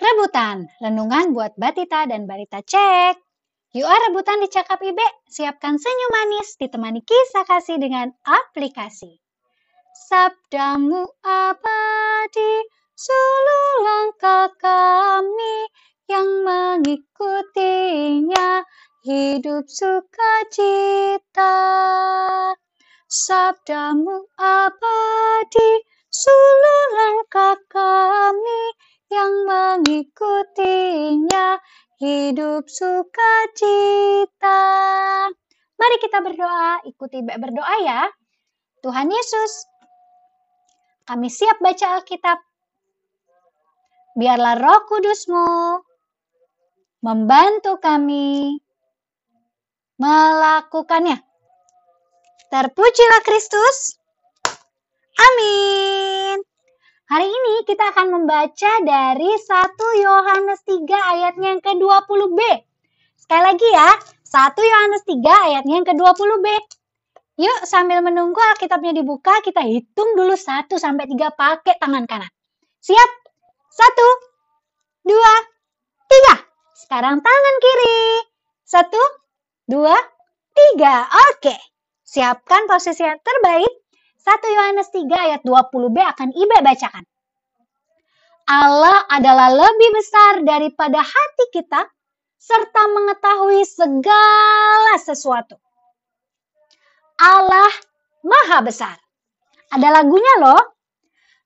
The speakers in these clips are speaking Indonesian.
Rebutan, renungan buat Batita dan Barita cek. Yuk ah, rebutan dicakap Ibe, siapkan senyum manis ditemani kisah kasih dengan aplikasi. Sabdamu abadi, seluruh langkah kami yang mengikutinya hidup sukacita. Sabdamu abadi, seluruh langkah mengikutinya hidup sukacita. Mari kita berdoa, ikuti berdoa ya. Tuhan Yesus, kami siap baca Alkitab. Biarlah roh kudusmu membantu kami melakukannya. Terpujilah Kristus. Amin. Hari ini kita akan membaca dari 1 Yohanes 3 ayatnya yang ke-20b. Sekali lagi ya, 1 Yohanes 3 ayatnya yang ke-20b. Yuk sambil menunggu Alkitabnya dibuka, kita hitung dulu 1 sampai 3 pakai tangan kanan. Siap? 1, 2, 3. Sekarang tangan kiri. 1, 2, 3. Oke. Siapkan posisi yang terbaik 1 Yohanes 3 ayat 20b akan Ibe bacakan. Allah adalah lebih besar daripada hati kita serta mengetahui segala sesuatu. Allah maha besar. Ada lagunya loh.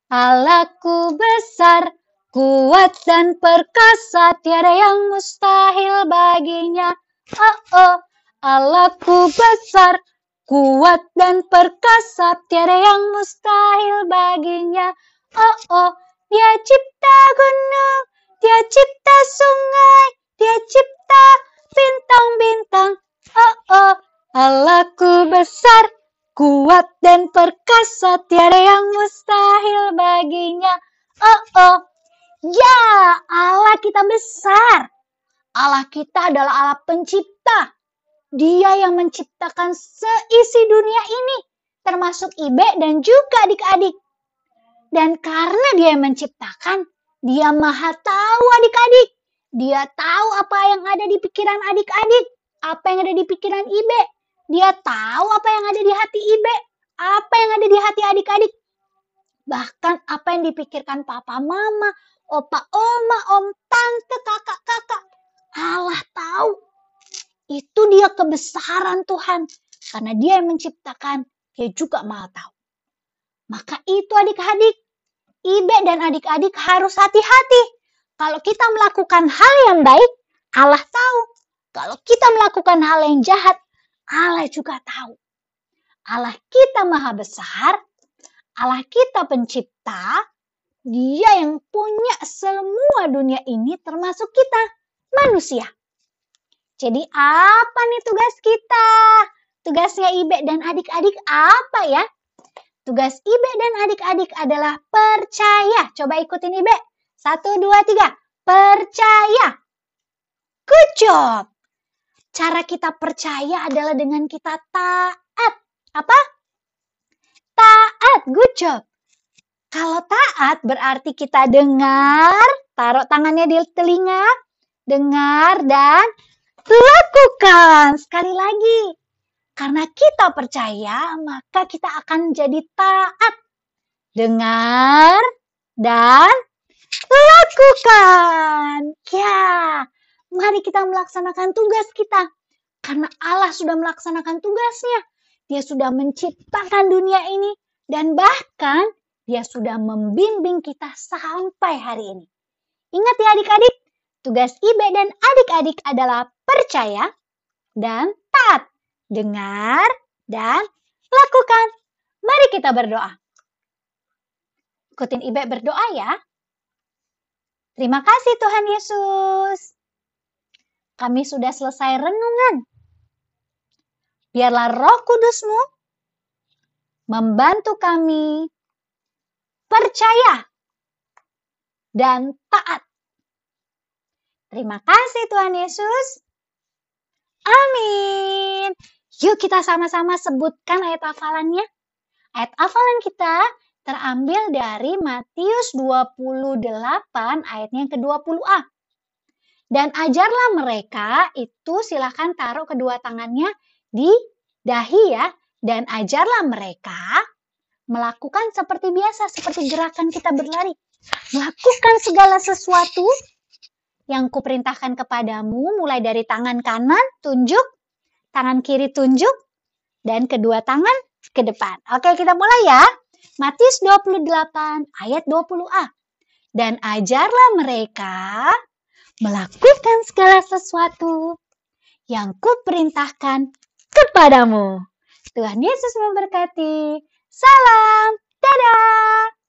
Allahku besar, kuat dan perkasa, tiada yang mustahil baginya. Oh oh, Allahku besar, Kuat dan perkasa, tiada yang mustahil baginya. Oh oh, dia cipta gunung, dia cipta sungai, dia cipta bintang-bintang. Oh oh, Allahku besar, kuat dan perkasa, tiada yang mustahil baginya. Oh oh, ya Allah kita besar. Allah kita adalah Allah pencipta. Dia yang menciptakan seisi dunia ini, termasuk Ibe dan juga adik-adik. Dan karena dia yang menciptakan, dia maha tahu adik-adik. Dia tahu apa yang ada di pikiran adik-adik, apa yang ada di pikiran Ibe. Dia tahu apa yang ada di hati Ibe, apa yang ada di hati adik-adik. Bahkan apa yang dipikirkan papa mama, opa oma, om tante, kakak kakak. Allah tahu itu dia kebesaran Tuhan. Karena dia yang menciptakan, dia juga maha tahu. Maka itu adik-adik, Ibe dan adik-adik harus hati-hati. Kalau kita melakukan hal yang baik, Allah tahu. Kalau kita melakukan hal yang jahat, Allah juga tahu. Allah kita maha besar, Allah kita pencipta, dia yang punya semua dunia ini termasuk kita, manusia. Jadi apa nih tugas kita? Tugasnya Ibe dan adik-adik apa ya? Tugas Ibe dan adik-adik adalah percaya. Coba ikutin Ibe. Satu, dua, tiga. Percaya. Good job. Cara kita percaya adalah dengan kita taat. Apa? Taat. Good job. Kalau taat berarti kita dengar, taruh tangannya di telinga, dengar dan Lakukan sekali lagi. Karena kita percaya, maka kita akan jadi taat. Dengar dan lakukan. Ya, mari kita melaksanakan tugas kita. Karena Allah sudah melaksanakan tugasnya. Dia sudah menciptakan dunia ini. Dan bahkan dia sudah membimbing kita sampai hari ini. Ingat ya adik-adik, tugas Ibe dan adik-adik adalah percaya, dan taat. Dengar dan lakukan. Mari kita berdoa. Ikutin Ibe berdoa ya. Terima kasih Tuhan Yesus. Kami sudah selesai renungan. Biarlah roh kudusmu membantu kami percaya dan taat. Terima kasih Tuhan Yesus. Amin. Yuk kita sama-sama sebutkan ayat hafalannya. Ayat hafalan kita terambil dari Matius 28 ayatnya yang ke-20a. Dan ajarlah mereka, itu silahkan taruh kedua tangannya di dahi ya. Dan ajarlah mereka melakukan seperti biasa, seperti gerakan kita berlari. Lakukan segala sesuatu yang kuperintahkan kepadamu, mulai dari tangan kanan tunjuk, tangan kiri tunjuk, dan kedua tangan ke depan. Oke, kita mulai ya. Matius 28 ayat 20a. Dan ajarlah mereka melakukan segala sesuatu yang kuperintahkan kepadamu. Tuhan Yesus memberkati. Salam. Dadah.